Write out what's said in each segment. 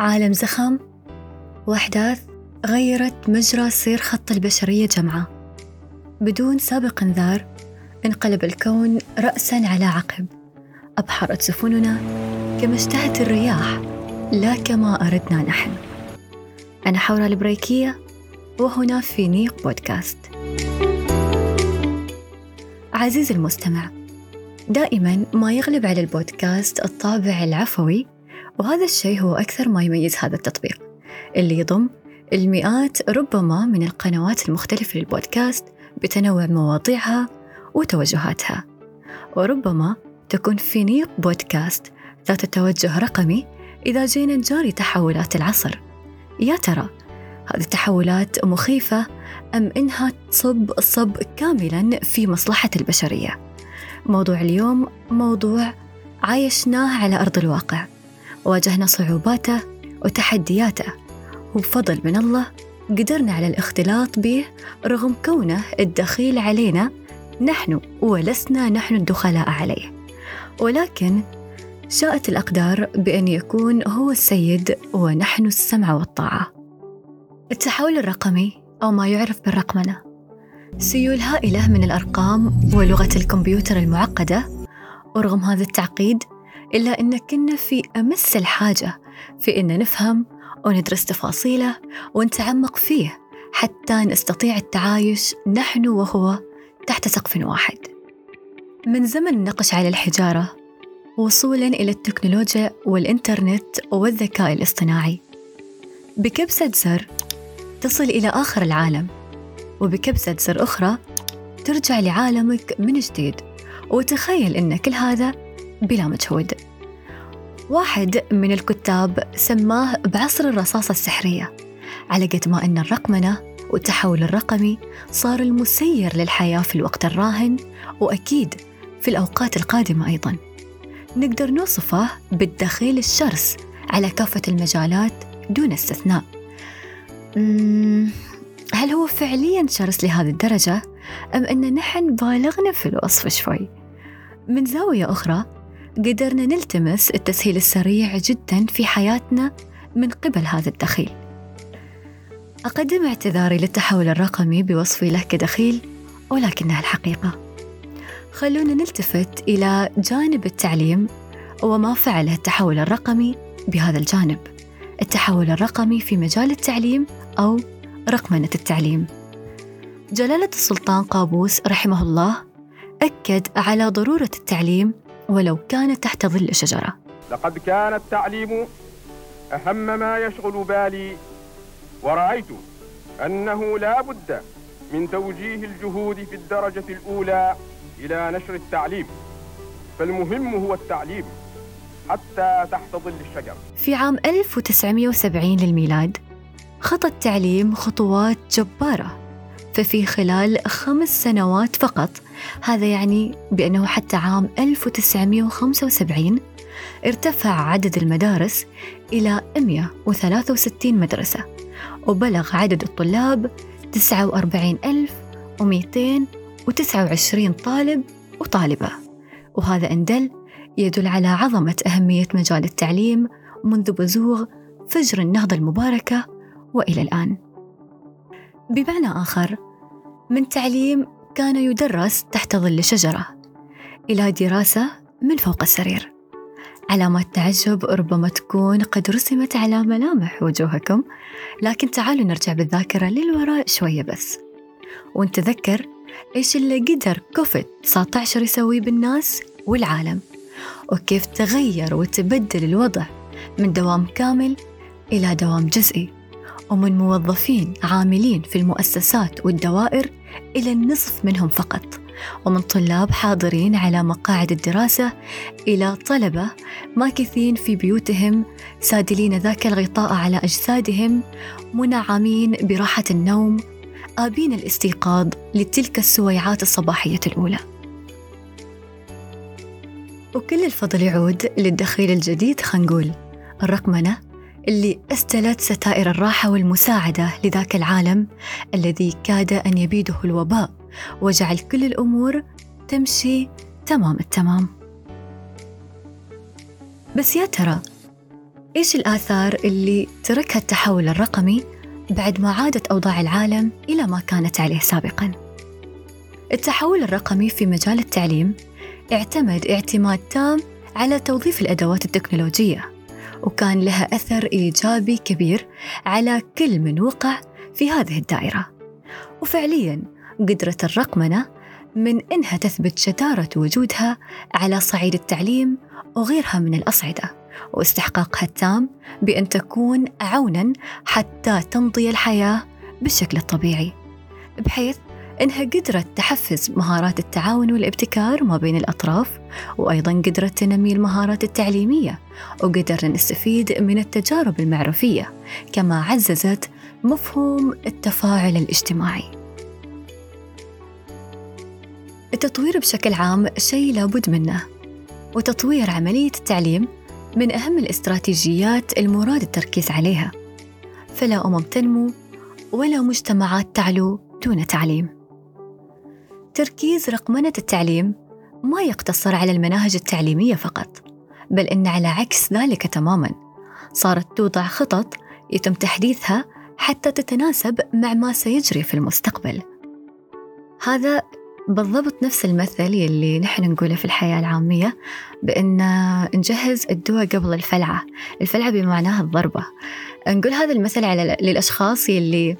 عالم زخم وأحداث غيرت مجرى سير خط البشرية جمعة. بدون سابق انذار انقلب الكون رأسا على عقب. أبحرت سفننا كما اشتهت الرياح لا كما أردنا نحن. أنا حورة البريكية وهنا في نيق بودكاست. عزيزي المستمع دائما ما يغلب على البودكاست الطابع العفوي وهذا الشيء هو أكثر ما يميز هذا التطبيق اللي يضم المئات ربما من القنوات المختلفة للبودكاست بتنوع مواضيعها وتوجهاتها وربما تكون في نيق بودكاست ذات توجه رقمي إذا جينا نجاري تحولات العصر. يا ترى هذه التحولات مخيفة أم إنها تصب صب كاملا في مصلحة البشرية؟ موضوع اليوم موضوع عايشناه على أرض الواقع. واجهنا صعوباته وتحدياته. وبفضل من الله قدرنا على الاختلاط به رغم كونه الدخيل علينا نحن ولسنا نحن الدخلاء عليه. ولكن شاءت الأقدار بأن يكون هو السيد ونحن السمع والطاعة. التحول الرقمي أو ما يعرف بالرقمنة. سيول هائلة من الأرقام ولغة الكمبيوتر المعقدة. ورغم هذا التعقيد إلا أن كنا في أمس الحاجة في أن نفهم وندرس تفاصيله ونتعمق فيه حتى نستطيع التعايش نحن وهو تحت سقف واحد. من زمن النقش على الحجارة وصولا إلى التكنولوجيا والإنترنت والذكاء الاصطناعي. بكبسة زر تصل إلى آخر العالم وبكبسة زر أخرى ترجع لعالمك من جديد. وتخيل أن كل هذا بلا مجهود. واحد من الكتاب سماه بعصر الرصاصة السحرية على قد ما أن الرقمنة والتحول الرقمي صار المسير للحياة في الوقت الراهن وأكيد في الأوقات القادمة أيضا. نقدر نوصفه بالدخيل الشرس على كافة المجالات دون استثناء. هل هو فعليا شرس لهذه الدرجة أم أن نحن بالغنا في الوصف شوي؟ من زاوية أخرى قدرنا نلتمس التسهيل السريع جدا في حياتنا من قبل هذا الدخيل. أقدم اعتذاري للتحول الرقمي بوصفي له كدخيل ولكنها الحقيقة. خلونا نلتفت إلى جانب التعليم وما فعله التحول الرقمي بهذا الجانب. التحول الرقمي في مجال التعليم أو رقمنة التعليم. جلالة السلطان قابوس رحمه الله أكد على ضرورة التعليم ولو كان تحت ظل شجرة لقد كان التعليم أهم ما يشغل بالي ورأيت أنه لا بد من توجيه الجهود في الدرجة الأولى إلى نشر التعليم فالمهم هو التعليم حتى تحت ظل الشجرة. في عام 1970 للميلاد خطى التعليم خطوات جبارة ففي خلال خمس سنوات فقط هذا يعني بأنه حتى عام 1975 ارتفع عدد المدارس إلى 163 مدرسة وبلغ عدد الطلاب 49229 طالب وطالبة. وهذا إن دل يدل على عظمة أهمية مجال التعليم منذ بزوغ فجر النهضة المباركة وإلى الآن. بمعنى آخر من تعليم كان يدرس تحت ظل شجرة إلى دراسة من فوق السرير. علامات تعجب ربما تكون قد رسمت على ملامح وجوهكم لكن تعالوا نرجع بالذاكرة للوراء شوية بس. ونتذكر إيش اللي قدر كوفيد 19 يسويه بالناس والعالم وكيف تغير وتبدل الوضع من دوام كامل إلى دوام جزئي. ومن موظفين عاملين في المؤسسات والدوائر إلى النصف منهم فقط ومن طلاب حاضرين على مقاعد الدراسة إلى طلبة ماكثين في بيوتهم سادلين ذاك الغطاء على أجسادهم منعمين براحة النوم آبين الاستيقاظ لتلك السويعات الصباحية الأولى. وكل الفضل يعود للدخيل الجديد خنقول. الرقمنة اللي استلت ستائر الراحة والمساعدة لذاك العالم الذي كاد أن يبيده الوباء وجعل كل الأمور تمشي تمام التمام بس يا ترى إيش الآثار اللي تركها التحول الرقمي بعد ما عادت أوضاع العالم إلى ما كانت عليه سابقاً؟ التحول الرقمي في مجال التعليم اعتمد اعتماد تام على توظيف الأدوات التكنولوجية وكان لها أثر إيجابي كبير على كل من وقع في هذه الدائرة. وفعلياً قدرت الرقمنة من إنها تثبت شتارة وجودها على صعيد التعليم وغيرها من الأصعدة واستحقاقها التام بأن تكون عوناً حتى تمضي الحياة بالشكل الطبيعي بحيث إنها قدرت تحفز مهارات التعاون والابتكار ما بين الأطراف وأيضا قدرت تنمي المهارات التعليمية وقدرنا نستفيد من التجارب المعرفية كما عززت مفهوم التفاعل الاجتماعي. التطوير بشكل عام شيء لابد منه وتطوير عملية التعليم من أهم الاستراتيجيات المراد التركيز عليها. فلا أمم تنمو ولا مجتمعات تعلو دون تعليم. تركيز رقمنة التعليم ما يقتصر على المناهج التعليمية فقط بل إن على عكس ذلك تماما. صارت توضع خطط يتم تحديثها حتى تتناسب مع ما سيجري في المستقبل. هذا بالضبط نفس المثل يلي نحن نقوله في الحياة العامية بأن نجهز الدواء قبل الفلعة. الفلعة بمعناها الضربة. نقول هذا المثل على للأشخاص يلي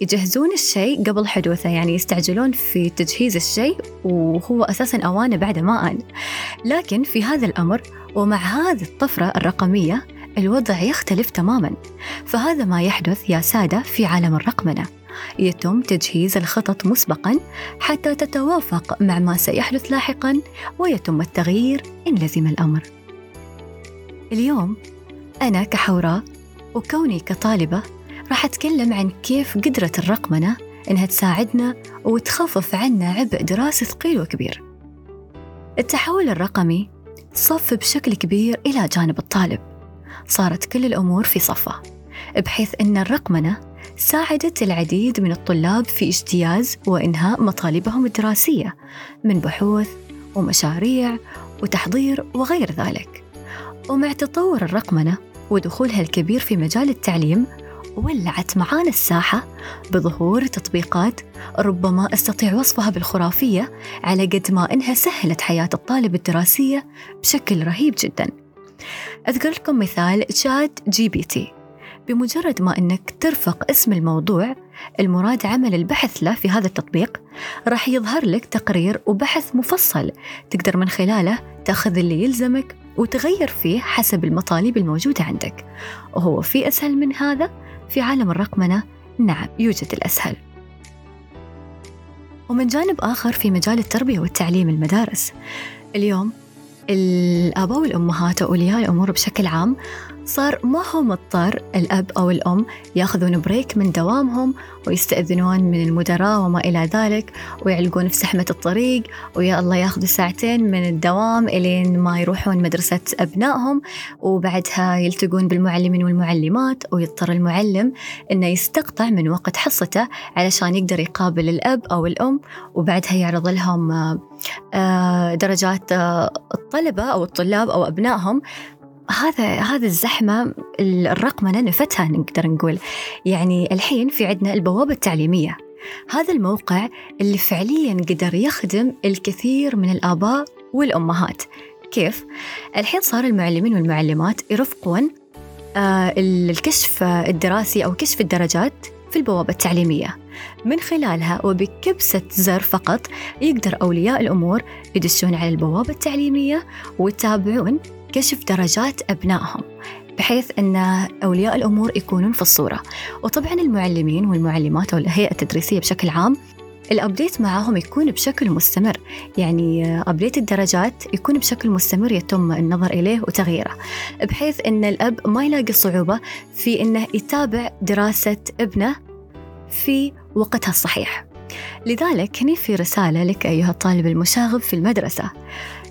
يجهزون الشيء قبل حدوثه يعني يستعجلون في تجهيز الشيء وهو أساسا أوانه بعد ما آن لكن في هذا الأمر ومع هذه الطفرة الرقمية الوضع يختلف تماما. فهذا ما يحدث يا سادة في عالم الرقمنة. يتم تجهيز الخطط مسبقا حتى تتوافق مع ما سيحدث لاحقا ويتم التغيير إن لزم الأمر. اليوم أنا كحوراء وكوني كطالبة راح أتكلم عن كيف قدرت الرقمنة إنها تساعدنا وتخفف عنا عبء دراسي ثقيل وكبير. التحول الرقمي صف بشكل كبير إلى جانب الطالب. صارت كل الأمور في صفه، بحيث أن الرقمنة ساعدت العديد من الطلاب في اجتياز وإنهاء مطالبهم الدراسية من بحوث ومشاريع وتحضير وغير ذلك. ومع تطور الرقمنة ودخولها الكبير في مجال التعليم ولعت معانا الساحة بظهور تطبيقات ربما أستطيع وصفها بالخرافية على قد ما إنها سهلت حياة الطالب الدراسية بشكل رهيب جدا. أذكر لكم مثال ChatGPT. بمجرد ما أنك ترفق اسم الموضوع المراد عمل البحث له في هذا التطبيق راح يظهر لك تقرير وبحث مفصل تقدر من خلاله تأخذ اللي يلزمك وتغير فيه حسب المطالب الموجودة عندك. وهو في أسهل من هذا في عالم الرقمنة؟ نعم يوجد الأسهل. ومن جانب آخر في مجال التربية والتعليم المدارس. اليوم الآباء والأمهات وأولياء الأمور بشكل عام صار ما هو مضطر الأب أو الأم يأخذون بريك من دوامهم ويستأذنون من المدراء وما إلى ذلك ويعلقون في زحمة الطريق ويا الله يأخذوا ساعتين من الدوام إلين ما يروحون مدرسة أبنائهم وبعدها يلتقون بالمعلمين والمعلمات ويضطر المعلم إنه يستقطع من وقت حصته علشان يقدر يقابل الأب أو الأم وبعدها يعرض لهم آه، درجات آه، الطلبة أو الطلاب أو أبنائهم هذا هذا الزحمة الرقمنة نفتها نقدر نقول. يعني الحين في عندنا البوابة التعليمية. هذا الموقع اللي فعليا قدر يخدم الكثير من الآباء والأمهات. كيف؟ الحين صار المعلمين والمعلمات يرفقون آه الكشف الدراسي أو كشف الدرجات في البوابة التعليمية. من خلالها وبكبسة زر فقط يقدر أولياء الأمور يدشون على البوابة التعليمية ويتابعون كشف درجات أبنائهم بحيث أن أولياء الأمور يكونون في الصورة. وطبعا المعلمين والمعلمات والهيئة التدريسية بشكل عام ال update معاهم يكون بشكل مستمر. يعني update الدرجات يكون بشكل مستمر يتم النظر إليه وتغييره بحيث أن الأب ما يلاقي صعوبة في أنه يتابع دراسة ابنه في وقتها الصحيح. لذلك هني في رسالة لك أيها الطالب المشاغب في المدرسة.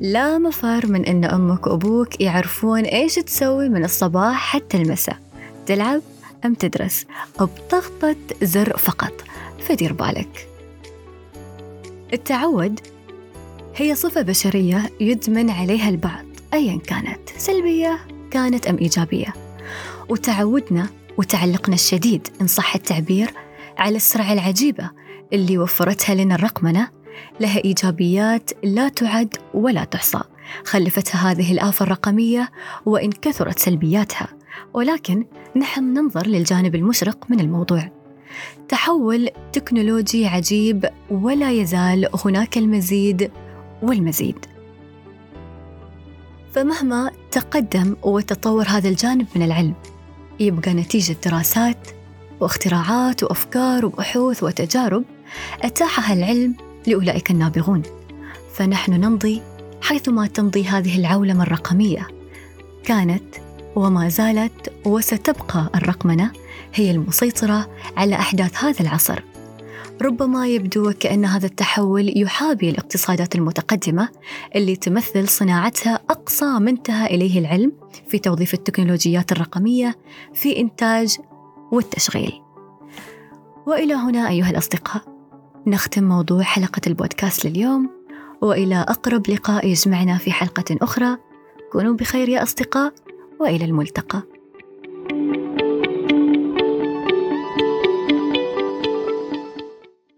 لا مفر من أن أمك وأبوك يعرفون إيش تسوي من الصباح حتى المساء. تلعب أم تدرس؟ بضغطة زر فقط. فدير بالك. التعود هي صفة بشرية يدمن عليها البعض أيا كانت سلبية كانت أم إيجابية. وتعودنا وتعلقنا الشديد إن صح التعبير على السرعة العجيبة اللي وفرتها لنا الرقمنة لها إيجابيات لا تعد ولا تحصى. خلفتها هذه الآفة الرقمية وإن كثرت سلبياتها. ولكن نحن ننظر للجانب المشرق من الموضوع. تحول تكنولوجي عجيب ولا يزال هناك المزيد والمزيد. فمهما تقدم وتطور هذا الجانب من العلم يبقى نتيجة دراسات واختراعات وأفكار وبحوث وتجارب أتاحها العلم لأولئك النابغون. فنحن نمضي حيثما تمضي هذه العولمة الرقمية. كانت وما زالت وستبقى الرقمنة هي المسيطرة على أحداث هذا العصر. ربما يبدو وكأن هذا التحول يحابي الاقتصادات المتقدمة اللي تمثل صناعتها أقصى ما انتهى إليه العلم في توظيف التكنولوجيات الرقمية في إنتاج والتشغيل. وإلى هنا أيها الأصدقاء. نختم موضوع حلقة البودكاست لليوم وإلى أقرب لقاء يجمعنا في حلقة أخرى كونوا بخير يا أصدقاء وإلى الملتقى.